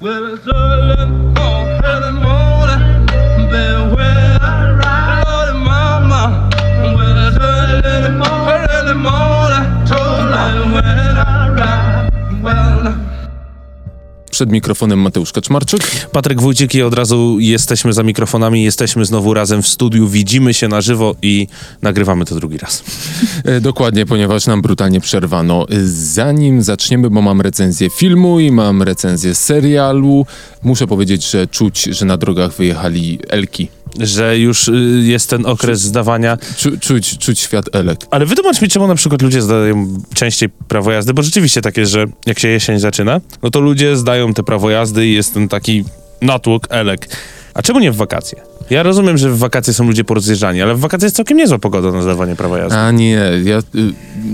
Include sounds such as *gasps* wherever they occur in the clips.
Well, it's all in all, Przed mikrofonem Mateusz Kaczmarczyk. Patryk Wójcik i od razu jesteśmy za mikrofonami, jesteśmy znowu razem w studiu, widzimy się na żywo i nagrywamy to drugi raz. E, dokładnie, ponieważ nam brutalnie przerwano. E, Zanim zaczniemy, bo mam recenzję filmu i mam recenzję serialu, muszę powiedzieć, że czuć, że na drogach wyjechali Elki. Że już y, jest ten okres zdawania. Czu, czuć, czuć świat Elek. Ale wytłumacz mi, czemu na przykład ludzie zdają częściej prawo jazdy, bo rzeczywiście tak jest, że jak się jesień zaczyna, no to ludzie zdają te prawo jazdy i jest ten taki natłok elek. A czemu nie w wakacje? Ja rozumiem, że w wakacje są ludzie porozjeżdżani, ale w wakacje jest całkiem niezła pogoda na zdawanie prawa jazdy. A nie, ja, y,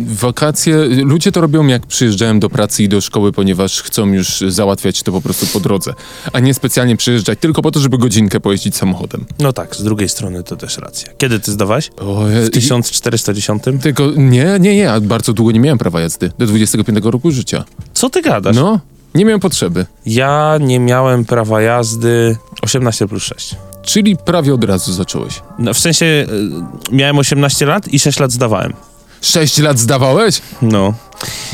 wakacje, ludzie to robią jak przyjeżdżają do pracy i do szkoły, ponieważ chcą już załatwiać to po prostu po drodze, a nie specjalnie przyjeżdżać tylko po to, żeby godzinkę pojeździć samochodem. No tak, z drugiej strony to też racja. Kiedy ty zdawałeś? O, ja- W 1410? Tylko nie, nie, nie, bardzo długo nie miałem prawa jazdy. Do 25 roku życia. Co ty gadasz? No, nie miałem potrzeby. Ja nie miałem prawa jazdy 18 plus 6. Czyli prawie od razu zacząłeś. No, w sensie y, miałem 18 lat i 6 lat zdawałem. 6 lat zdawałeś? No.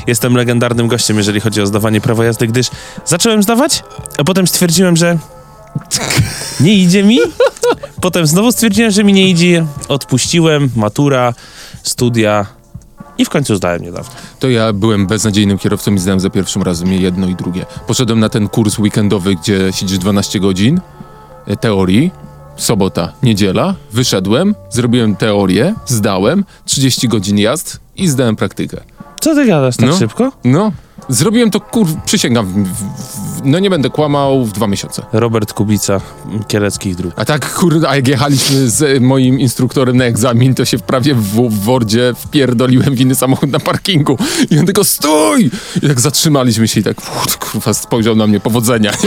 Jestem legendarnym gościem, jeżeli chodzi o zdawanie prawa jazdy, gdyż zacząłem zdawać, a potem stwierdziłem, że *laughs* nie idzie mi. Potem znowu stwierdziłem, że mi nie idzie. Odpuściłem, matura, studia i w końcu zdałem niedawno. To ja byłem beznadziejnym kierowcą i zdałem za pierwszym razem je jedno i drugie. Poszedłem na ten kurs weekendowy, gdzie siedzisz 12 godzin e, teorii. Sobota, niedziela, wyszedłem, zrobiłem teorię, zdałem, 30 godzin jazd i zdałem praktykę. Co ty gadasz tak No. szybko? No, zrobiłem to, kur... przysięgam, w, w, no nie będę kłamał, w dwa miesiące. Robert Kubica, Kieleckich Dróg. A tak, kurde, a jak jechaliśmy z moim instruktorem na egzamin, to się prawie w, w Wordzie wpierdoliłem w inny samochód na parkingu. I on tylko stój! I tak zatrzymaliśmy się i tak, kurwa, spojrzał na mnie, powodzenia. *laughs*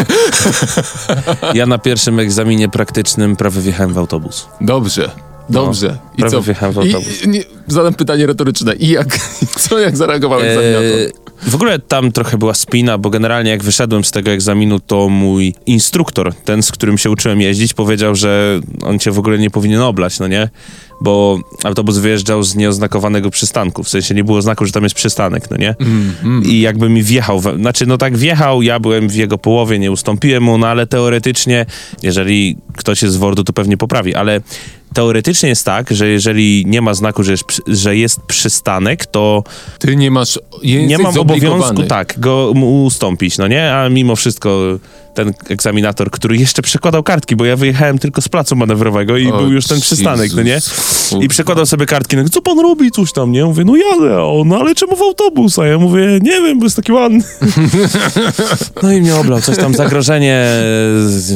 Ja na pierwszym egzaminie praktycznym prawie wjechałem w autobus. Dobrze, dobrze. I prawie co? wjechałem w autobus. I, nie, zadam pytanie retoryczne. I jak, *laughs* co, jak zareagowałeś? Eee, w ogóle tam trochę była spina, bo generalnie jak wyszedłem z tego egzaminu, to mój instruktor, ten z którym się uczyłem jeździć, powiedział, że on cię w ogóle nie powinien oblać, no nie? Bo autobus wyjeżdżał z nieoznakowanego przystanku, w sensie nie było znaku, że tam jest przystanek, no nie? I jakby mi wjechał, we, znaczy no tak wjechał, ja byłem w jego połowie, nie ustąpiłem mu, no ale teoretycznie, jeżeli ktoś jest z Wordu, to pewnie poprawi, ale teoretycznie jest tak, że jeżeli nie ma znaku, że jest, że jest przystanek, to Ty nie masz, nie mam obowiązku, tak, go ustąpić, no nie? A mimo wszystko ten egzaminator, który jeszcze przekładał kartki, bo ja wyjechałem tylko z placu manewrowego i O, był już ten przystanek, no nie? Jezus, I przekładał sobie kartki, no co pan robi, coś tam, nie? Mówię, no jadę, a on, no ale czemu w autobus? A ja mówię, nie wiem, bo jest taki ładny. *laughs* No i mnie oblał, coś tam, zagrożenie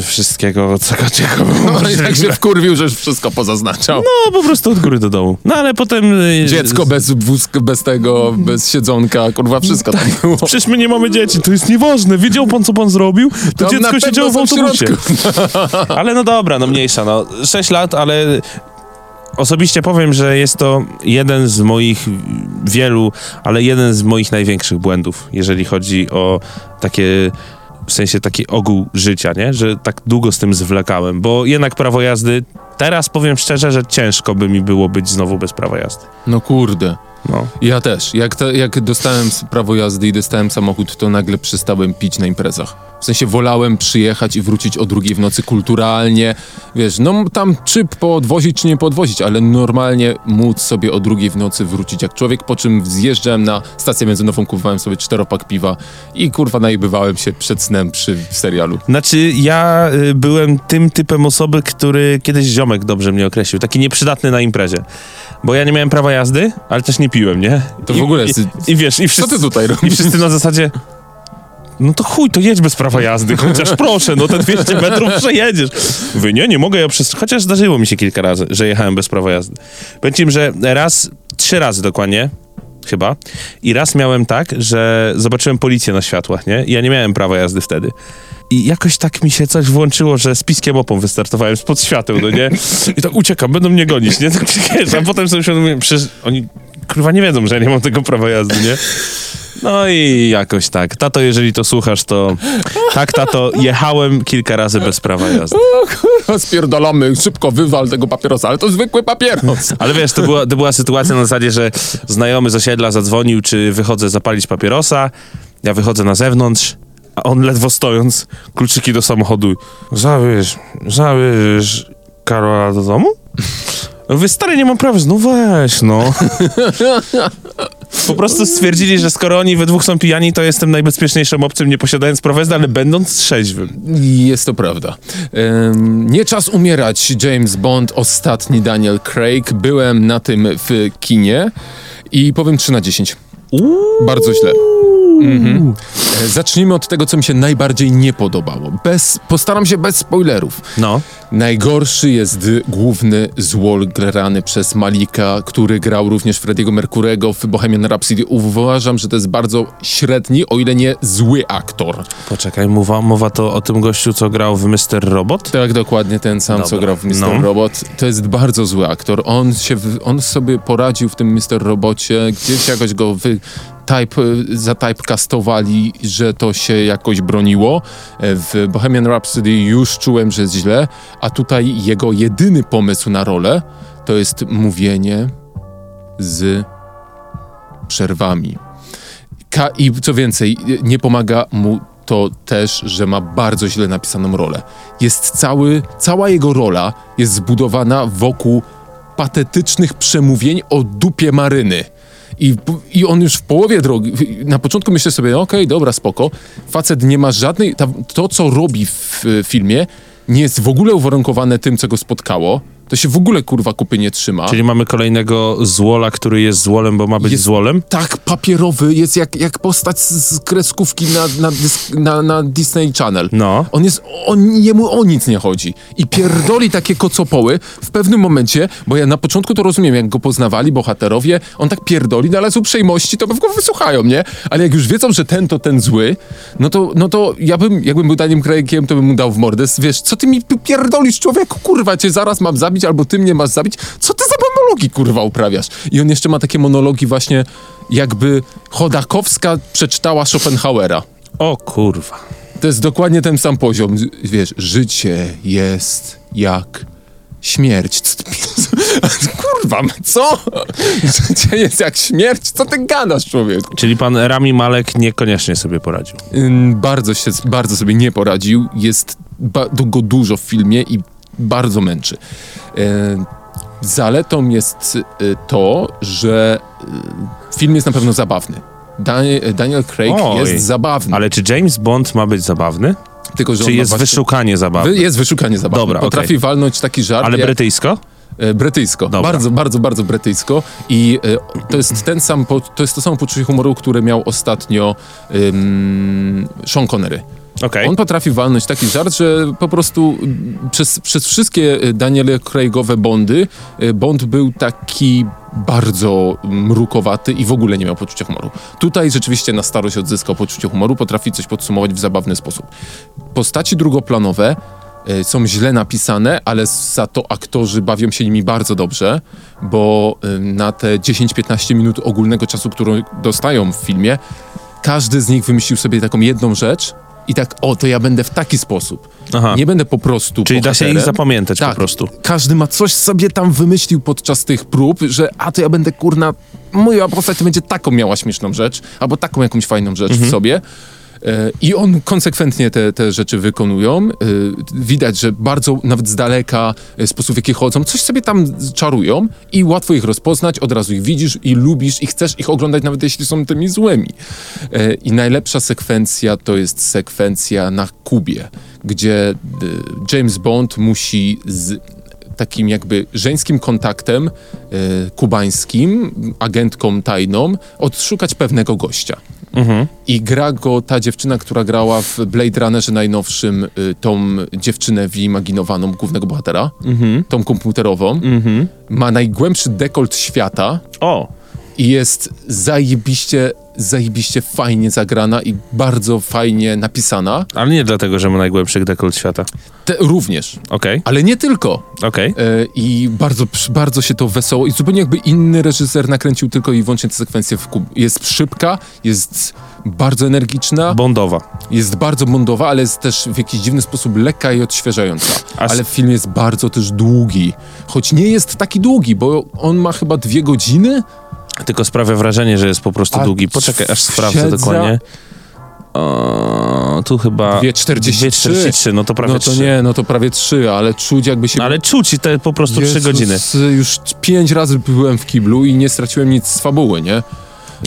wszystkiego, co czego No i tak się wkurwił, że już wszystko pozaznaczał. No, po prostu od góry do dołu. No, ale potem... y, Dziecko bez wózka, bez tego, bez siedzonka, kurwa, wszystko tam *laughs* było. Przecież my nie mamy dzieci, to jest nieważne. Wiedział pan, co pan zrobił? To Na dziecko siedziało w autobusie. *laughs* Ale no dobra, no mniejsza, no. 6 lat, ale osobiście powiem, że jest to jeden z moich wielu, ale jeden z moich największych błędów, jeżeli chodzi o takie w sensie taki ogół życia, nie? Że tak długo z tym zwlekałem, bo jednak prawo jazdy, teraz powiem szczerze, że ciężko by mi było być znowu bez prawa jazdy. No kurde. No. Ja też. Jak, to, jak dostałem prawo jazdy i dostałem samochód, to nagle przestałem pić na imprezach. W sensie wolałem przyjechać i wrócić o drugiej w nocy kulturalnie. Wiesz, no tam czy podwozić, czy nie podwozić, ale normalnie móc sobie o drugiej w nocy wrócić jak człowiek, po czym zjeżdżałem na stację benzynową, kupowałem sobie czteropak piwa i kurwa najbywałem się przed snem przy serialu. Znaczy, ja y, byłem tym typem osoby, który kiedyś ziomek dobrze mnie określił. Taki nieprzydatny na imprezie. Bo ja nie miałem prawa jazdy, ale też nie piłem, nie? To I, w ogóle I, jest- i wiesz, i Co wszyscy, ty tutaj i robisz? wszyscy na zasadzie... No to chuj, to jedź bez prawa jazdy, chociaż proszę, no te 200 *laughs* metrów przejedziesz. Wy nie, nie mogę, ja przez... Chociaż zdarzyło mi się kilka razy, że jechałem bez prawa jazdy. Powiem że raz, trzy razy dokładnie, chyba. I raz miałem tak, że zobaczyłem policję na światłach, nie? I ja nie miałem prawa jazdy wtedy. I jakoś tak mi się coś włączyło, że z piskiem opą wystartowałem spod świateł, no nie? I tak uciekam, będą mnie gonić, nie? Tak, wiesz, a potem sobie uświadomiłem, przecież oni kurwa nie wiedzą, że ja nie mam tego prawa jazdy, nie? No i jakoś tak. Tato, jeżeli to słuchasz, to tak, tato, jechałem kilka razy bez prawa jazdy. O spierdolamy, szybko wywal tego papierosa, ale to zwykły papieros. Ale wiesz, to była, to była sytuacja na zasadzie, że znajomy z osiedla zadzwonił, czy wychodzę zapalić papierosa. Ja wychodzę na zewnątrz, a on ledwo stojąc, kluczyki do samochodu. Zabierz, zabierz Karola do domu? Mówię, stary, nie mam prawa. No weź, no. Po prostu stwierdzili, że skoro oni we dwóch są pijani, to jestem najbezpieczniejszą opcją, nie posiadając jazdy, ale będąc trzeźwym. Jest to prawda. Nie czas umierać, James Bond, ostatni Daniel Craig. Byłem na tym w kinie i powiem 3 na 10. Bardzo źle. Mhm. E, Zacznijmy od tego, co mi się najbardziej nie podobało. Bez, postaram się bez spoilerów. No. Najgorszy jest główny złol grany przez Malika, który grał również Frediego Mercurego w Bohemian Rhapsody. Uważam, że to jest bardzo średni, o ile nie zły aktor. Poczekaj, mowa, mowa to o tym gościu, co grał w Mr. Robot? Tak, dokładnie ten sam, co Dobra. grał w Mr. No. Robot. To jest bardzo zły aktor. On, się, w- on sobie poradził w tym Mr. Robocie, gdzieś jakoś go wy, type, zatypecastowali, że to się jakoś broniło. E, W Bohemian Rhapsody już czułem, że jest źle, a tutaj jego jedyny pomysł na rolę to jest mówienie z przerwami. Ka- I co więcej, nie pomaga mu to też, że ma bardzo źle napisaną rolę. Jest cały, cała jego rola jest zbudowana wokół patetycznych przemówień o dupie maryny. I, I on już w połowie drogi, na początku myślę sobie, okej, dobra, spoko. Facet nie ma żadnej, ta, to co robi w e, filmie nie jest w ogóle uwarunkowane tym, co go spotkało. To się w ogóle kurwa kupy nie trzyma. Czyli mamy kolejnego złola, który jest złolem, bo ma być Jest- złolem? tak papierowy, jest jak, jak postać z, kreskówki na, na, dysk, na, na Disney Channel. No. On jest, on, jemu o nic nie chodzi. I pierdoli takie kocopoły w pewnym momencie, bo ja na początku to rozumiem, jak go poznawali bohaterowie, on tak pierdoli, no ale z uprzejmości to go wysłuchają, nie? Ale jak już wiedzą, że ten to ten zły, no to, no to ja bym, jakbym był Daniem Craigiem, to bym mu dał w mordę. Wiesz, co ty mi pierdolisz, człowieku, kurwa, cię zaraz mam zabić, albo ty mnie masz zabić? Co ty za monologi, kurwa, uprawiasz? I on jeszcze ma takie monologi właśnie, jakby Chodakowska przeczytała Schopenhauera. O kurwa. To jest dokładnie ten sam poziom. Wiesz, życie jest jak śmierć. *laughs* Kurwa, co? Życie jest jak śmierć? Co ty gadasz, człowieku? Czyli pan Rami Malek niekoniecznie sobie poradził. Ym, Bardzo, się, bardzo sobie nie poradził. Jest ba- go dużo w filmie i bardzo męczy. E, Zaletą jest e, to, że e, film jest na pewno zabawny. Daniel, Craig Oj. jest zabawny. Ale czy James Bond ma być zabawny? tylko, że Czy jest właśnie- wyszukanie zabawny? Wy- Jest wyszukanie zabawne. Dobra, Potrafi okej. walnąć taki żart. Ale jak- brytyjsko? Brytyjsko. Dobra. Bardzo, bardzo, bardzo brytyjsko. I to jest ten sam, po, to jest to samo poczucie humoru, które miał ostatnio ym, Sean Connery. Okej. On potrafi walnąć taki żart, że po prostu przez, przez wszystkie e, Daniele Craigowe Bondy e, Bond był taki bardzo mrukowaty i w ogóle nie miał poczucia humoru. Tutaj rzeczywiście na starość odzyskał poczucie humoru, potrafi coś podsumować w zabawny sposób. Postaci drugoplanowe e, są źle napisane, ale za to aktorzy bawią się nimi bardzo dobrze, bo na te 10-15 minut ogólnego czasu, którą dostają w filmie, każdy z nich wymyślił sobie taką jedną rzecz i tak, o, to ja będę w taki sposób. Aha. Nie będę po prostu Czyli da się ich bohaterem. zapamiętać Tak, po prostu. każdy ma coś sobie tam wymyślił podczas tych prób, że a to ja będę kurna, moja postać będzie taką miała śmieszną rzecz, albo taką jakąś fajną rzecz Mhm. w sobie. E, I on konsekwentnie te, te rzeczy wykonują. E, Widać, że bardzo nawet z daleka e, sposób, w jaki chodzą, coś sobie tam czarują i łatwo ich rozpoznać, od razu ich widzisz i lubisz i chcesz ich oglądać, nawet jeśli są tymi złymi. I najlepsza sekwencja to jest sekwencja na Kubie, gdzie James Bond musi z takim jakby żeńskim kontaktem kubańskim, agentką tajną, odszukać pewnego gościa. I gra go ta dziewczyna, która grała w Blade Runnerze najnowszym, y, tą dziewczynę wyimaginowaną, głównego bohatera, tą komputerową. Ma najgłębszy dekolt świata O, i jest zajebiście zajebiście fajnie zagrana i bardzo fajnie napisana. Ale nie dlatego, że ma najgłębszy dekolt świata. Te, również, Okej, ale nie tylko. okej. E, I bardzo, bardzo się to wesoło i zupełnie jakby inny reżyser nakręcił tylko i wyłącznie tę sekwencję w kub. Jest szybka, jest bardzo energiczna, Bondowa. jest bardzo bondowa, ale jest też w jakiś dziwny sposób lekka i odświeżająca. Ale film jest bardzo też długi. Choć nie jest taki długi, bo on ma chyba dwie godziny. Tylko sprawia wrażenie, że jest po prostu A długi. Poczekaj, aż sprawdzę siedza- dokładnie. O, tu chyba... 2,43. 2,43, no to prawie no to 3. nie, no to prawie trzy, ale czuć jakby się... Ale czuć i te po prostu 3 Jezus, godziny. Już pięć razy byłem w kiblu i nie straciłem nic z fabuły, nie?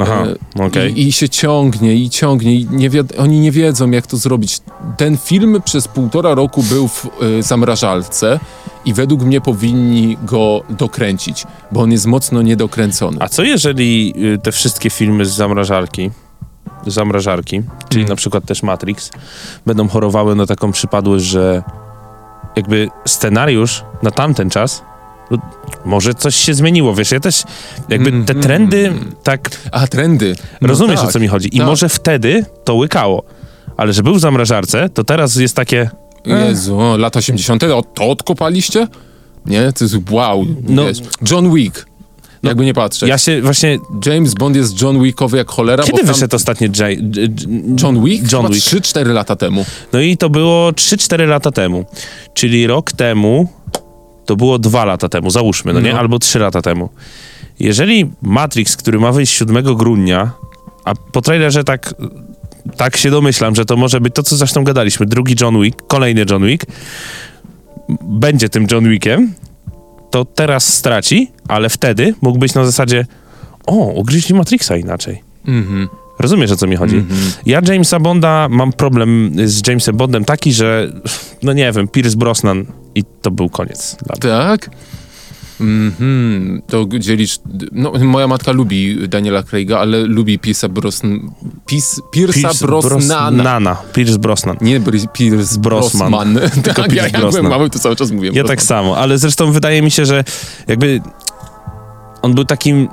Aha, E, okej. I, I się ciągnie, i ciągnie. I nie wiad- oni nie wiedzą, jak to zrobić. Ten film przez półtora roku był w y, zamrażalce i według mnie powinni go dokręcić, bo on jest mocno niedokręcony. A co jeżeli y, te wszystkie filmy z zamrażarki, zamrażarki, czyli Mm. na przykład też Matrix, będą chorowały na taką przypadłość, że jakby scenariusz na tamten czas, może coś się zmieniło, wiesz, ja też jakby te Mhm. trendy tak, A, trendy. No rozumiesz tak. o co mi chodzi i tak. może wtedy to łykało, ale że był w zamrażarce, to teraz jest takie, Jezu, o, lata 80. O, to odkopaliście? Nie? To jest wow. No. wiesz. John Wick. Jakby nie patrzeć. ja się właśnie, James Bond jest John Wickowy jak cholera. kiedy bo tam- wyszedł ostatnio J, John Wick? John Wick. 3-4 lata temu. No i to było 3-4 lata temu. Czyli rok temu, to było 2 lata temu, załóżmy, no nie? No. Albo 3 lata temu. Jeżeli Matrix, który ma wyjść 7 grudnia, a po trailerze tak, tak się domyślam, że to może być to, co zresztą gadaliśmy, drugi John Wick, kolejny John Wick, będzie tym John Wickiem, to teraz straci, ale wtedy mógł być na zasadzie o, ugryźli Matrixa inaczej. Mhm. Rozumiesz, o co mi chodzi? Ja Jamesa Bonda mam problem z Jamesem Bondem taki, że no nie wiem, Pierce Brosnan i to był koniec. Tak? Mhm. To dzielisz... No, moja matka lubi Daniela Craiga, ale lubi Pierce'a Brosnan... Pierce, Pierce'a Brosnana. Brosnana. Pierce Brosnan. Nie Pierce Brosnan. Brosnan. Tylko *laughs* tak, Pierce ja Brosnan. mały, to cały czas mówiłem. Ja tak Brosnan. samo, ale zresztą wydaje mi się, że jakby on był takim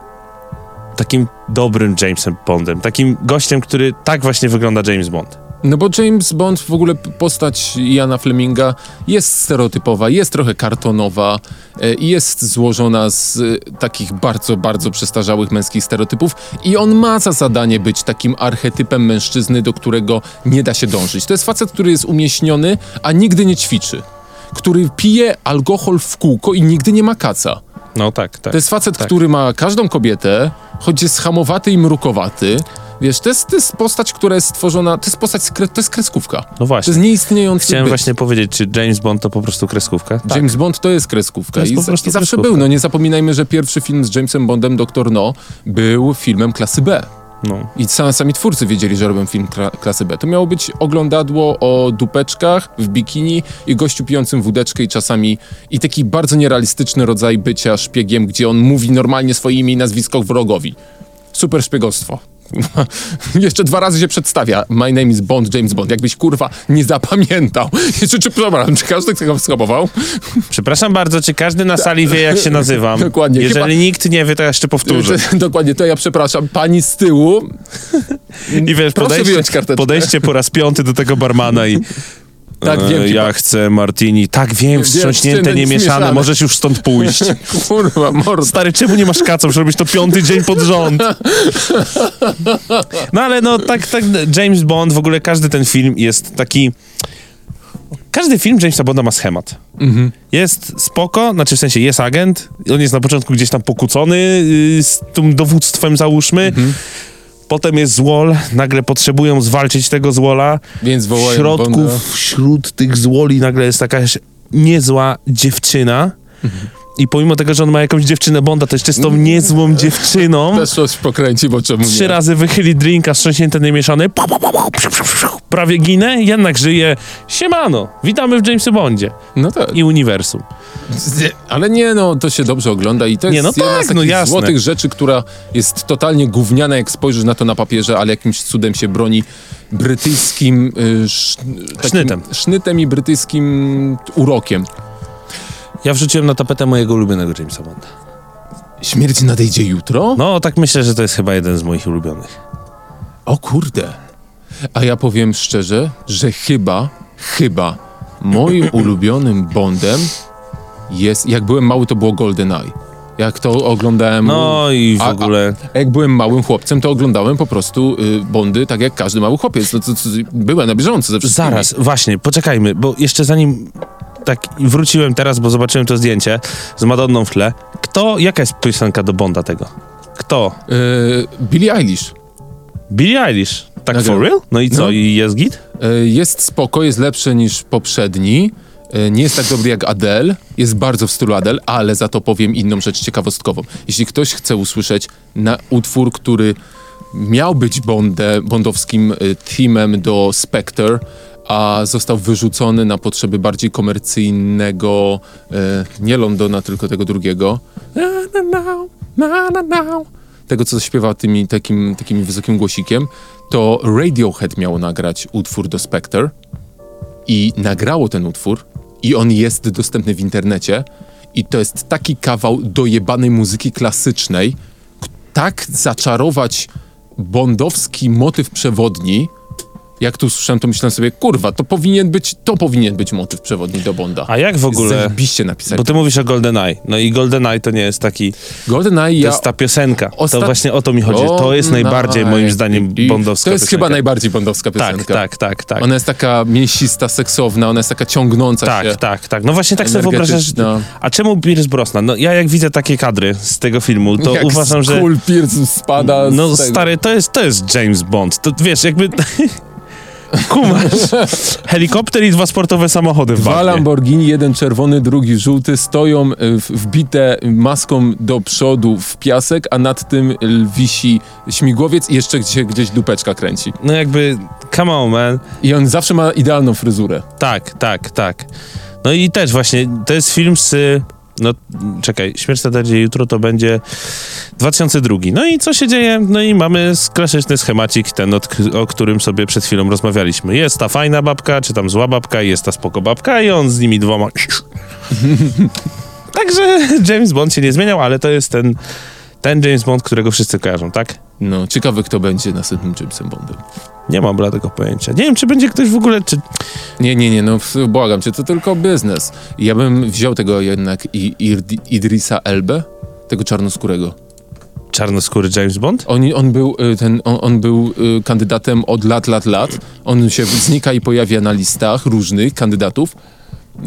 takim dobrym Jamesem Bondem, takim gościem, który tak właśnie wygląda James Bond. No bo James Bond, w ogóle postać Iana Fleminga jest stereotypowa, jest trochę kartonowa e, jest złożona z e, takich bardzo, bardzo przestarzałych męskich stereotypów i on ma za zadanie być takim archetypem mężczyzny, do którego nie da się dążyć. To jest facet, który jest umieśniony, a nigdy nie ćwiczy. Który pije alkohol w kółko i nigdy nie ma kaca. No tak, tak. To jest facet, tak. który ma każdą kobietę, choć jest hamowaty i mrukowaty. Wiesz, to jest, to jest postać, która jest stworzona, to jest postać, to jest kreskówka. No To właśnie. jest nieistniejący Chciałem byt. właśnie powiedzieć, czy James Bond to po prostu kreskówka? Tak. James Bond to jest kreskówka To jest I, i zawsze kreskówka. był. No nie zapominajmy, że pierwszy film z Jamesem Bondem, Doktor No, był filmem klasy B. No. I sami, sami twórcy wiedzieli, że robią film kla- klasy B. To miało być oglądadło o dupeczkach w bikini i gościu pijącym wódeczkę i czasami i taki bardzo nierealistyczny rodzaj bycia szpiegiem, gdzie on mówi normalnie swoje imię i nazwisko wrogowi. Super szpiegostwo. *laughs* Jeszcze dwa razy się przedstawia. My name is Bond, James Bond. Jakbyś kurwa nie zapamiętał. *laughs* Jeszcze, czy, przepraszam, czy każdy tego schabował? Przepraszam bardzo, czy każdy na sali wie, jak się nazywam? Dokładnie. Jeżeli Chyba- nikt nie wie, to ja jeszcze powtórzę. *laughs* Dokładnie, to ja przepraszam. Pani z tyłu. I wiesz, Proszę podejście, podejście po raz piąty do tego barmana i Tak, e, wiem, ja chyba. chcę martini. Tak, wiem, wstrząśnięte, niemieszane, możesz już stąd pójść. *laughs* Kurwa, mordo. Stary, czemu nie masz kaca? Muszę robić to piąty dzień pod rząd. No ale no, tak, tak, James Bond, w ogóle każdy ten film jest taki... Każdy film Jamesa Bonda ma schemat. Mhm. Jest spoko, znaczy w sensie jest agent, on jest na początku gdzieś tam pokłócony yy, z tym dowództwem załóżmy, Mhm. Potem jest złol, nagle potrzebują zwalczyć tego złola, Więc wołają środku, Bonda. wśród tych złoli nagle jest jakaś niezła dziewczyna i pomimo tego, że on ma jakąś dziewczynę Bonda, to jeszcze z tą niezłą dziewczyną *laughs* Też coś pokręci, bo czemu trzy nie? razy wychyli drinka, strząśnięte, niemieszane, prawie ginę, jednak żyje. Siemano, witamy w Jamesie Bondzie No tak. i uniwersum. Ale nie, no, to się dobrze ogląda i to jest Nie, no jedna tak, z takich no jasne. złotych rzeczy, która jest totalnie gówniana, jak spojrzysz na to na papierze, ale jakimś cudem się broni brytyjskim y, sz, Sznytem. sznytem i brytyjskim urokiem. Ja wrzuciłem na tapetę mojego ulubionego Jamesa Bonda. Śmierć nadejdzie jutro? No, tak myślę, że to jest chyba jeden z moich ulubionych. O kurde. A ja powiem szczerze, że chyba, chyba moim *clears throat* ulubionym Bondem jest, jak byłem mały, to było GoldenEye. Jak to oglądałem... No i w A- ogóle... A jak byłem małym chłopcem, to oglądałem po prostu y, Bondy, tak jak każdy mały chłopiec. No, to, to, byłem na bieżąco ze wszystkimi. Zaraz, właśnie, poczekajmy, bo jeszcze zanim tak wróciłem teraz, bo zobaczyłem to zdjęcie z Madonną w tle. Kto, jaka jest piosenka do Bonda tego? Kto? Y, Billie Eilish. Billie Eilish. Tak Nagrał. for real? No i co, No. i jest git? Y, jest spoko, jest lepszy niż poprzedni. Y, nie jest tak dobry jak Adele. Jest bardzo w stylu Adele, ale za to powiem inną rzecz ciekawostkową. Jeśli ktoś chce usłyszeć na utwór, który miał być bonde, bondowskim teamem do Spectre, a został wyrzucony na potrzeby bardziej komercyjnego, y, nie Londona, tylko tego drugiego. Tego, co śpiewa tymi, takim, takim wysokim głosikiem, to Radiohead miało nagrać utwór do Spectre i nagrało ten utwór i on jest dostępny w internecie i to jest taki kawał dojebanej muzyki klasycznej, tak zaczarować bondowski motyw przewodni, jak tu słyszałem, to myślałem sobie, kurwa, to powinien być, to powinien być motyw przewodni do Bonda. A jak w ogóle... Zajebiście napisali. Bo ty mówisz o GoldenEye. No i GoldenEye to nie jest taki... GoldenEye, To ja... jest ta piosenka. To właśnie o to mi chodzi. To jest najbardziej, moim zdaniem, bondowska To jest piosenka. chyba najbardziej bondowska Tak, piosenka. tak, tak, tak. Ona jest taka mięsista, seksowna, ona jest taka ciągnąca się. Tak, tak, tak. No właśnie tak sobie wyobrażasz. A czemu Pierce Brosnan? No ja jak widzę takie kadry z tego filmu, to Jak uważam, że... Skull Pierce spada No stary, to jest, to jest James Bond. To wiesz, jakby... *laughs* Kumasz. Helikopter i dwa sportowe samochody w Dwa bagnie. Lamborghini, jeden czerwony, drugi żółty, stoją w- wbite maską do przodu w piasek, a nad tym wisi śmigłowiec i jeszcze gdzieś, gdzieś dupeczka kręci. No jakby, come on man. I on zawsze ma idealną fryzurę. Tak, tak, tak. No i też właśnie, to jest film z... No, czekaj, Śmierć na jutro to będzie 2002. No i co się dzieje? No i mamy klasyczny schemacik, ten, o którym sobie przed chwilą rozmawialiśmy. Jest ta fajna babka, czy tam zła babka, jest ta spoko babka i on z nimi dwoma... *laughs* Także James Bond się nie zmieniał, ale to jest ten, ten James Bond, którego wszyscy kojarzą, tak? No, ciekawe kto będzie następnym Jamesem Bondem. Nie mam bladego pojęcia. Nie wiem, czy będzie ktoś w ogóle, czy... Nie, nie, nie, no błagam cię, to tylko biznes. Ja bym wziął tego jednak i, Idrisa Elbę, tego czarnoskórego. Czarnoskóry James Bond? On, on, był, y, ten, on, on był y, kandydatem od lat, lat, lat. On się znika i pojawia na listach różnych kandydatów.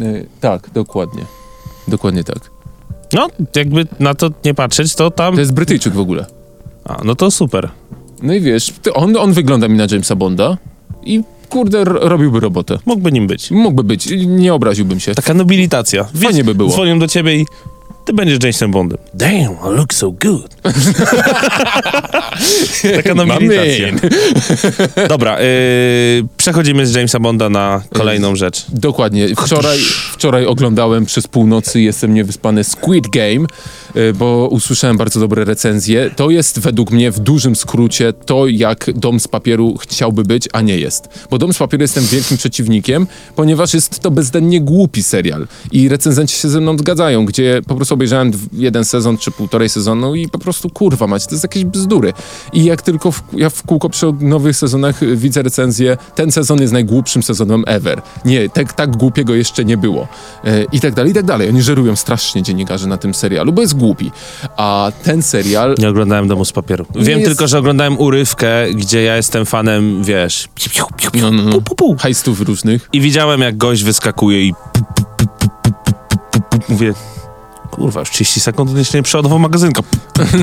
Y, tak, dokładnie. Dokładnie tak. No, jakby na to nie patrzeć, to tam... To jest Brytyjczyk w ogóle. A, no to super. No i wiesz, on, on wygląda mi na Jamesa Bonda i kurde, robiłby robotę. Mógłby nim być. Mógłby być, nie obraziłbym się. Taka nobilitacja. Wiesz, Fajnie by było. Dzwonią do ciebie i ty będziesz Jamesem Bondem. Damn, I look so good. *laughs* Taka nobilitacja. Dobra, yy, przechodzimy z Jamesa Bonda na kolejną rzecz. Dokładnie. Wczoraj, wczoraj oglądałem przez północy, jestem niewyspany, Squid Game, bo usłyszałem bardzo dobre recenzje. To jest według mnie w dużym skrócie to, jak Dom z Papieru chciałby być, a nie jest. Bo Dom z Papieru jestem wielkim przeciwnikiem, ponieważ jest to bezdennie głupi serial. I recenzenci się ze mną zgadzają, gdzie po prostu obejrzałem jeden sezon czy półtorej sezonu i po prostu kurwa mać, to jest jakieś bzdury. I jak tylko w, ja w kółko przy nowych sezonach y, widzę recenzję, ten sezon jest najgłupszym sezonem ever. Nie, tak, tak głupiego jeszcze nie było. E, I tak dalej, i tak dalej. Oni żerują strasznie dziennikarze na tym serialu, bo jest głupi. A ten serial... Nie oglądałem Domu z Papieru. Wiem jest- tylko, że oglądałem urywkę, gdzie ja jestem fanem, wiesz, piu, piu, piu, piu, No, no, no. pu, pu. Hajstów różnych. I widziałem, jak gość wyskakuje i pu, pu, pu. mówię, kurwa, już 30 sekund, jeszcze nie przeładował magazynka.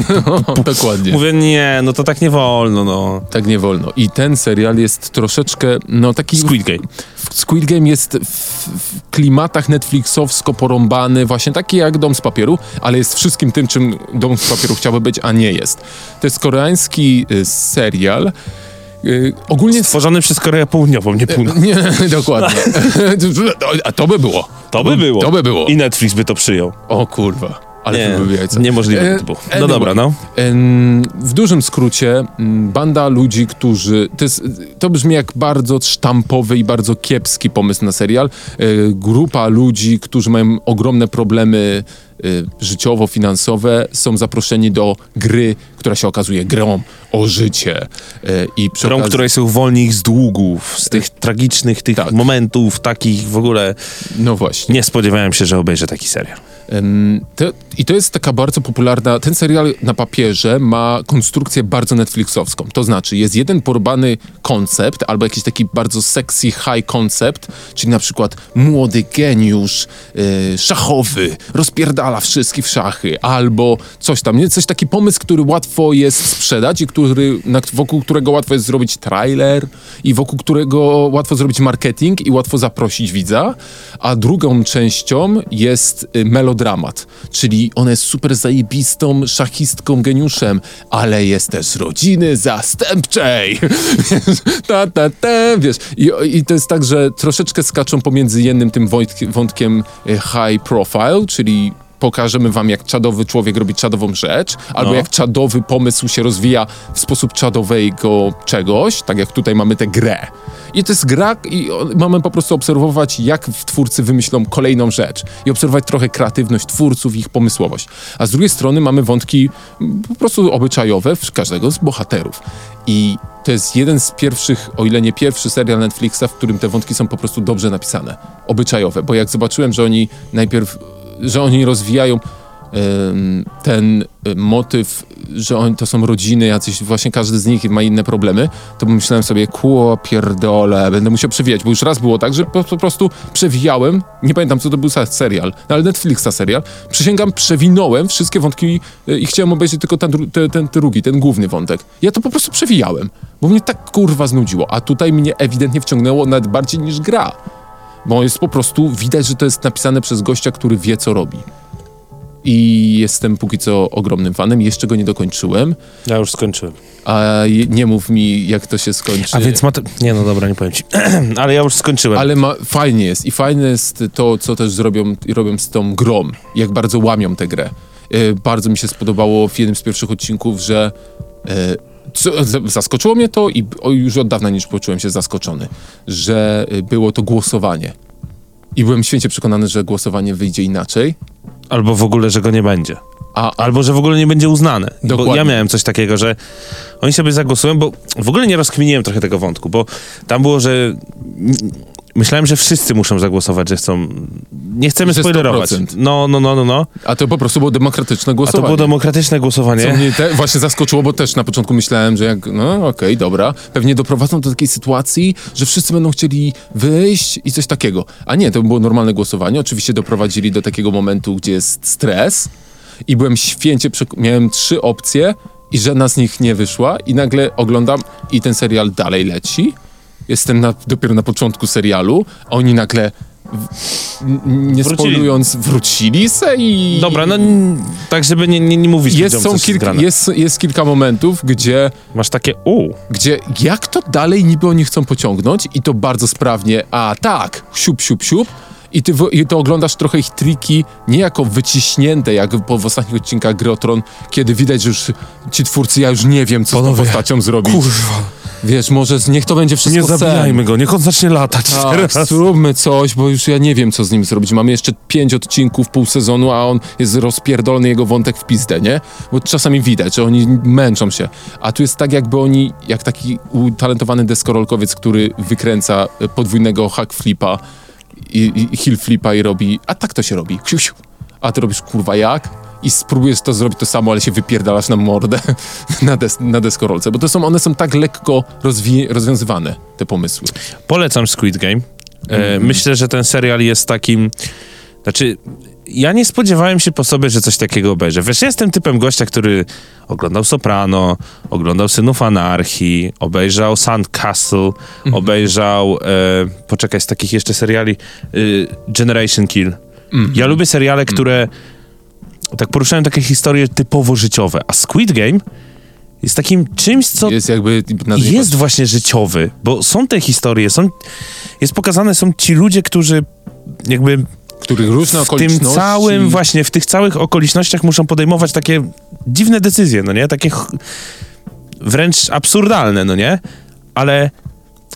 *laughs* Dokładnie. Mówię, nie, no to tak nie wolno, no. Tak nie wolno. I ten serial jest troszeczkę, no taki... Squid Game. Squid Game jest w, w klimatach Netflixowsko porąbany, właśnie taki jak Dom z Papieru, ale jest wszystkim tym, czym Dom z Papieru chciałby być, a nie jest. To jest koreański y, serial. Y, ogólnie... Stworzony przez Koreę Południową, nie Północną. *laughs* Nie, dokładnie. *laughs* a to by było. To by było. To by było. I Netflix by to przyjął. O kurwa. Ale Nie, jajca. niemożliwe E, było. No anyway. dobra, no. W dużym skrócie, banda ludzi, którzy. To, jest, to brzmi jak bardzo sztampowy i bardzo kiepski pomysł na serial. E, Grupa ludzi, którzy mają ogromne problemy życiowo-finansowe są zaproszeni do gry, która się okazuje grą o życie. Y, I przy Grą, okazji- której są wolni ich z długów, z tych tragicznych tych Tak. momentów, takich w ogóle. No właśnie. Nie spodziewałem się, że obejrzę taki serial. I to jest taka bardzo popularna. Ten serial na papierze ma konstrukcję bardzo Netflixowską. To znaczy, jest jeden porobany koncept, albo jakiś taki bardzo sexy high koncept, czyli na przykład młody geniusz yy, szachowy rozpierdala wszystkich w szachy, albo coś tam. Nie? Coś taki pomysł, który łatwo jest sprzedać i który, na, wokół którego łatwo jest zrobić trailer i wokół którego łatwo zrobić marketing i łatwo zaprosić widza. A drugą częścią jest y, melodramat, czyli ona jest super zajebistą szachistką, geniuszem, ale jest też rodziny zastępczej. *laughs* ta, ta, ta, wiesz. I, I to jest tak, że troszeczkę skaczą pomiędzy jednym tym wątkiem, y, high profile, czyli pokażemy wam, jak czadowy człowiek robi czadową rzecz, albo No. jak czadowy pomysł się rozwija w sposób czadowego czegoś, tak jak tutaj mamy tę grę. I to jest gra i mamy po prostu obserwować, jak twórcy wymyślą kolejną rzecz i obserwować trochę kreatywność twórców, ich pomysłowość. A z drugiej strony mamy wątki mm, po prostu obyczajowe w każdego z bohaterów. I to jest jeden z pierwszych, o ile nie pierwszy serial Netflixa, w którym te wątki są po prostu dobrze napisane. Obyczajowe, bo jak zobaczyłem, że oni najpierw, że oni rozwijają ten y, motyw, że oni to są rodziny, jacyś, właśnie każdy z nich ma inne problemy, to pomyślałem sobie, kło pierdole, będę musiał przewijać, bo już raz było tak, że po, po prostu przewijałem, nie pamiętam co to był serial, no, ale Netflixa serial, przysięgam, przewinąłem wszystkie wątki y, i chciałem obejrzeć tylko ten, ten, ten drugi, ten główny wątek. Ja to po prostu przewijałem, bo mnie tak kurwa znudziło, a tutaj mnie ewidentnie wciągnęło nawet bardziej niż gra. Bo jest po prostu, widać, że to jest napisane przez gościa, który wie, co robi. I jestem póki co ogromnym fanem. Jeszcze go nie dokończyłem, Ja już skończyłem. a nie mów mi, jak to się skończy. A więc ma to... Nie, no dobra, nie powiem ci. *clears throat* Ale ja już skończyłem. Ale ma, fajnie jest. I fajne jest to, co też zrobią, i robią z tą grą. Jak bardzo łamią tę grę. E, bardzo mi się spodobało w jednym z pierwszych odcinków, że e, zaskoczyło mnie to i już od dawna nie poczułem się zaskoczony, że e, było to głosowanie. I byłem święcie przekonany, że głosowanie wyjdzie inaczej. Albo w ogóle, że go nie będzie. A, Albo, że w ogóle nie będzie uznane. Bo Dokładnie. ja miałem coś takiego, że oni sobie zagłosują, bo w ogóle nie rozkminiłem trochę tego wątku, bo tam było, że myślałem, że wszyscy muszą zagłosować, że chcą... Nie chcemy Że spoilerować. 100%. No, no, no, no, no. a to po prostu było demokratyczne A to głosowanie. było demokratyczne głosowanie. Co mnie te, właśnie zaskoczyło, bo też na początku myślałem, że jak, no okej, dobra, pewnie doprowadzą do takiej sytuacji, że wszyscy będą chcieli wyjść i coś takiego. A nie, to było normalne głosowanie. Oczywiście doprowadzili do takiego momentu, gdzie jest stres i byłem święcie, miałem trzy opcje i żadna z nich nie wyszła i nagle oglądam i ten serial dalej leci. Jestem na, dopiero na początku serialu, a oni nagle nie spoilując wrócili se i... Dobra, no tak, żeby nie, nie, nie mówić Jest, są kilka, jest, jest kilka momentów, gdzie, Masz takie, u, gdzie jak to dalej niby oni chcą pociągnąć i to bardzo sprawnie, a tak, siup, siup, siup i ty, i to oglądasz trochę ich triki nie jako wyciśnięte, jak po, w ostatnich odcinkach Gry o Tron, kiedy widać, że już ci twórcy, ja już nie wiem, co z tą Panowie, postacią zrobić. kurwa, Wiesz, może z- niech to będzie wszystko nie sen. zabijajmy go, niech on zacznie latać Tak, teraz. zróbmy coś, bo już ja nie wiem, co z nim zrobić. Mamy jeszcze pięć odcinków, pół sezonu, a on jest rozpierdolony, jego wątek w pizdę, nie? Bo czasami widać, że oni męczą się. A tu jest tak, jakby oni, jak taki utalentowany deskorolkowiec, który wykręca e, podwójnego hack flipa i, i hill flipa i robi, a tak to się robi. Siu, siu. A ty robisz, kurwa, jak? I spróbujesz to zrobić to samo, ale się wypierdalasz na mordę *laughs* na, des, na deskorolce. Bo to są, one są tak lekko rozwi- rozwiązywane, te pomysły. Polecam Squid Game. Mhm. Myślę, że ten serial jest takim. Znaczy, ja nie spodziewałem się po sobie, że coś takiego obejrzę. Wiesz, ja jestem typem gościa, który oglądał Soprano, oglądał Synów Anarchii, obejrzał Sandcastle, Mhm. obejrzał. E, poczekaj, z takich jeszcze seriali. E, Generation Kill. Mhm. Ja lubię seriale, które tak poruszają takie historie typowo życiowe. A Squid Game jest takim czymś, co Jest jakby... jest właśnie życiowy, bo są te historie, są, jest pokazane, są ci ludzie, którzy jakby których różne w tym okoliczności... całym, właśnie w tych całych okolicznościach muszą podejmować takie dziwne decyzje, no nie? Takie wręcz absurdalne, no nie? Ale,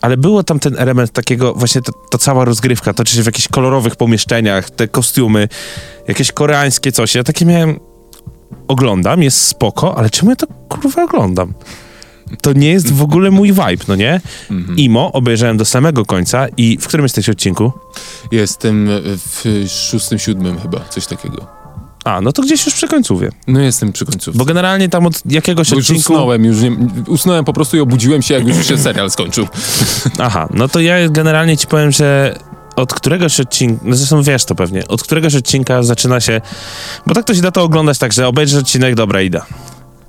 ale było tam ten element takiego, właśnie to, to cała rozgrywka, toczy się w jakichś kolorowych pomieszczeniach, te kostiumy, jakieś koreańskie coś. Ja takie miałem, oglądam, jest spoko, ale czemu ja to kurwa oglądam? To nie jest w ogóle mój vibe, no nie? Imo obejrzałem do samego końca i w którym jesteś odcinku? Jestem w szóstym, siódmym chyba, coś takiego. A, no to gdzieś już przy końcówie. No jestem przy końcówce. Bo generalnie tam od jakiegoś Bo już odcinku... usnąłem, już nie, usnąłem po prostu i obudziłem się, jak już się serial skończył. *laughs* Aha, no to ja generalnie ci powiem, że od któregoś odcinka, no zresztą wiesz to pewnie, od któregoś odcinka zaczyna się, bo tak to się da to oglądać tak, że obejrzysz odcinek, dobra, idę.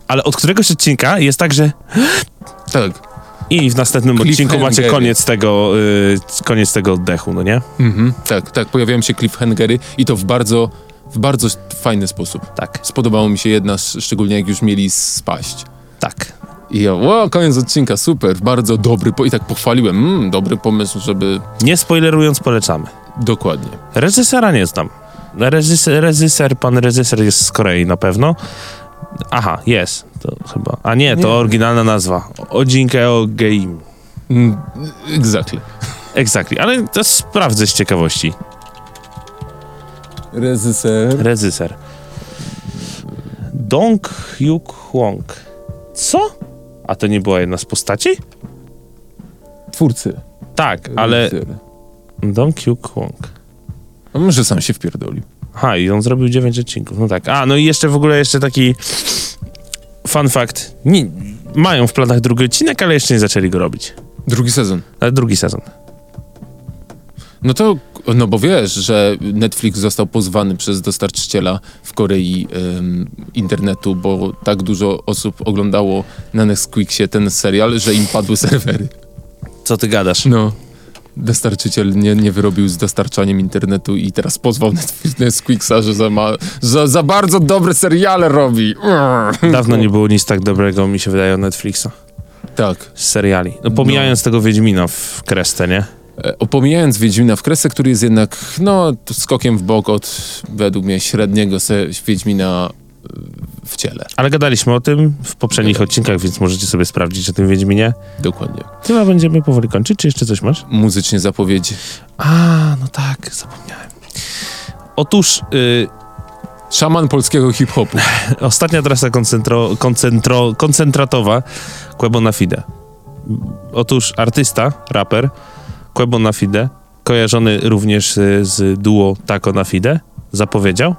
Ale od któregoś odcinka jest tak, że *gasps* Tak. i w następnym odcinku macie koniec tego, y, koniec tego oddechu, no nie? Mhm. Tak, tak, pojawiają się cliffhangery i to w bardzo, w bardzo fajny sposób. Tak, Spodobało mi się jedna, sz- szczególnie jak już mieli spaść. tak. I ja, o, koniec odcinka, super, bardzo dobry, po, i tak pochwaliłem, mm, dobry pomysł, żeby... Nie spoilerując, polecamy. Dokładnie. Reżysera nie znam. Reżyser, reżyser, pan reżyser jest z Korei na pewno. Aha, jest. To chyba. A nie, to Nie. oryginalna nazwa. Ojinkeo Game. Mm, exactly. Exactly, ale to sprawdzę z ciekawości. Reżyser. Reżyser. Dong Hyuk Hwang. Co? A to nie była jedna z postaci? Twórcy. Tak, ale. Dong Hyuk Hwang. A może sam się wpierdolił. Aha, i on zrobił 9 odcinków. No tak. A, no i jeszcze w ogóle jeszcze taki fun fact. Nie, mają w planach drugi odcinek, ale jeszcze nie zaczęli go robić. Drugi sezon. Ale drugi sezon. No to, no bo wiesz, że Netflix został pozwany przez dostarczyciela w Korei em, internetu, bo tak dużo osób oglądało na Netflixie ten serial, że im padły *laughs* serwery. Co ty gadasz? No. Dostarczyciel nie, nie wyrobił z dostarczaniem internetu i teraz pozwał Netflix- Netflixa, że za, ma, za, za bardzo dobre seriale robi. *laughs* Dawno nie było nic tak dobrego, mi się wydaje, od Netflixa. Tak. Z seriali. No pomijając tego Wiedźmina w Krestę, nie? E, Opomijając Wiedźmina w Kresę, który jest jednak, no, skokiem w bok od, według mnie, średniego se Wiedźmina e, w ciele. Ale gadaliśmy o tym w poprzednich odcinkach, więc możecie sobie sprawdzić o tym Wiedźminie. Dokładnie. Chyba będziemy powoli kończyć, czy jeszcze coś masz? Muzycznie zapowiedź. A, no tak, zapomniałem. Otóż y, Szaman polskiego hip-hopu. *laughs* ostatnia trasa koncentro, koncentro, koncentratowa Quebo na Fide. Otóż artysta, raper Quebo na Fide, kojarzony również y, z duo Taco na Fide, zapowiedział,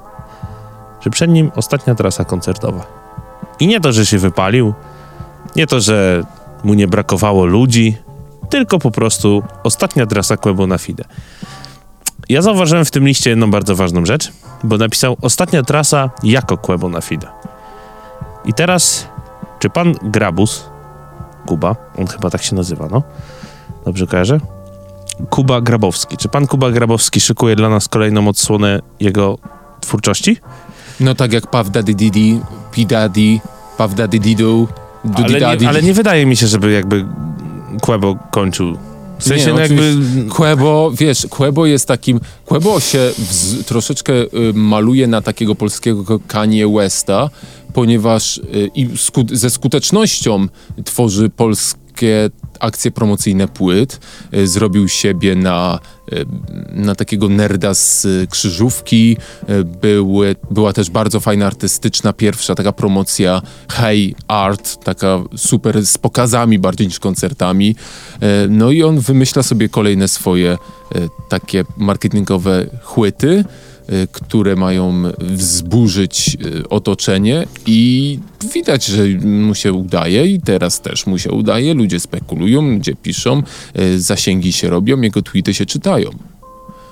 że przed nim ostatnia trasa koncertowa. I nie to, że się wypalił, nie to, że mu nie brakowało ludzi, tylko po prostu ostatnia trasa Quebo na Fide. Ja zauważyłem w tym liście jedną bardzo ważną rzecz, bo napisał ostatnia trasa jako Quebo na Fide. I teraz, czy pan Grabus, Kuba, on chyba tak się nazywa, no? Dobrze kojarzę? Kuba Grabowski. Czy pan Kuba Grabowski szykuje dla nas kolejną odsłonę jego twórczości? No tak jak Puff Daddy Didi, P Daddy, Puff Daddy Didu, Dudi Ale Daddy. nie, ale nie wydaje mi się, żeby jakby Quebo kończył. W sensie, Nie, no jakby... Quebo, wiesz, Quebo jest takim... Quebo się wz, troszeczkę y, maluje na takiego polskiego Kanye Westa, ponieważ y, i sku, ze skutecznością tworzy polskie akcje promocyjne płyt. Y, zrobił siebie na, y, na takiego nerda z y, krzyżówki. Były, była też bardzo fajna artystyczna pierwsza taka promocja Hey Art, taka super z pokazami bardziej niż koncertami. No i on wymyśla sobie kolejne swoje takie marketingowe chłyty, które mają wzburzyć e, otoczenie i widać, że mu się udaje i teraz też mu się udaje. Ludzie spekulują, ludzie piszą, e, zasięgi się robią, jego tweety się czytają.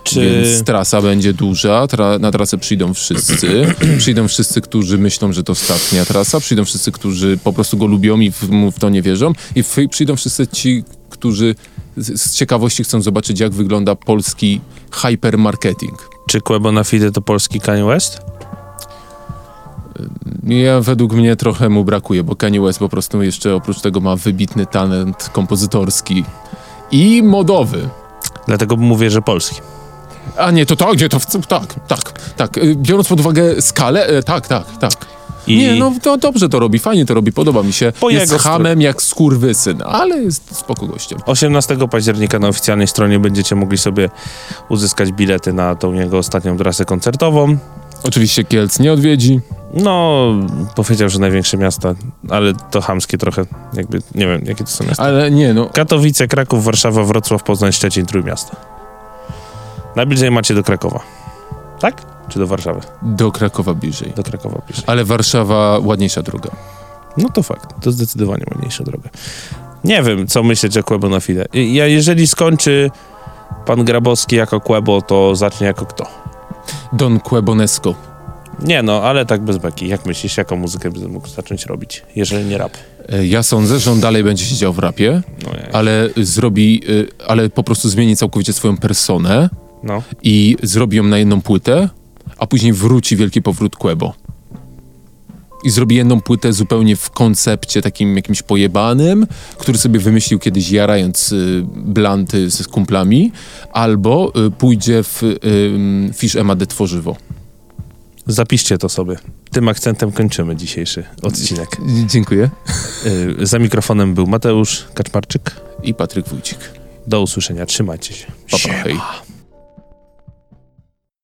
Czy... Więc trasa będzie duża, tra na trasę przyjdą wszyscy. *clears throat* przyjdą wszyscy, którzy myślą, że to ostatnia trasa, przyjdą wszyscy, którzy po prostu go lubią i w, mu w to nie wierzą, i przyjdą wszyscy ci, którzy z, z ciekawości chcą zobaczyć, jak wygląda polski hypermarketing. Czy Quebo na Fide to polski Kanye West? Ja według mnie trochę mu brakuje, bo Kanye West po prostu jeszcze oprócz tego ma wybitny talent kompozytorski i modowy. Dlatego mówię, że polski. A nie, to tak, nie, to w- tak, tak, tak. Y, Biorąc pod uwagę skalę, e, tak, tak, tak. I Nie, no to dobrze to robi, fajnie to robi, podoba mi się. Po jest hamem jak skurwysyn, ale jest spoko gościem. 18 października na oficjalnej stronie będziecie mogli sobie uzyskać bilety na tą jego ostatnią trasę koncertową. Oczywiście Kielc nie odwiedzi. No, powiedział, że największe miasta, ale to hamskie trochę, jakby, nie wiem, jakie to są miasta. Ale nie, no, Katowice, Kraków, Warszawa, Wrocław, Poznań, Szczecin, Trójmiasto. Najbliżej macie do Krakowa. Tak? Czy do Warszawy? do Krakowa bliżej. Do Krakowa bliżej. Ale Warszawa ładniejsza droga. No to fakt, to zdecydowanie ładniejsza droga. Nie wiem, co myśleć o Quebo na fide. Ja, jeżeli skończy pan Grabowski jako Quebo, to zacznie jako kto? Don Quebonesco. Nie no, ale tak bez beki. Jak myślisz, jaką muzykę by mógł zacząć robić, jeżeli nie rap? E, Ja sądzę, że on dalej będzie siedział w rapie, No, ale zrobi, y, ale po prostu zmieni całkowicie swoją personę no. i zrobi ją na jedną płytę, a później wróci Wielki Powrót Quebo. I zrobi jedną płytę zupełnie w koncepcie takim jakimś pojebanym, który sobie wymyślił kiedyś jarając y, blanty z, kumplami, albo y, pójdzie w y, y, Fish Emade Tworzywo. Zapiszcie to sobie. Tym akcentem kończymy dzisiejszy odcinek. Dziękuję. Y, za mikrofonem był Mateusz Kaczmarczyk. I Patryk Wójcik. Do usłyszenia. Trzymajcie się. Pa, pa, hej.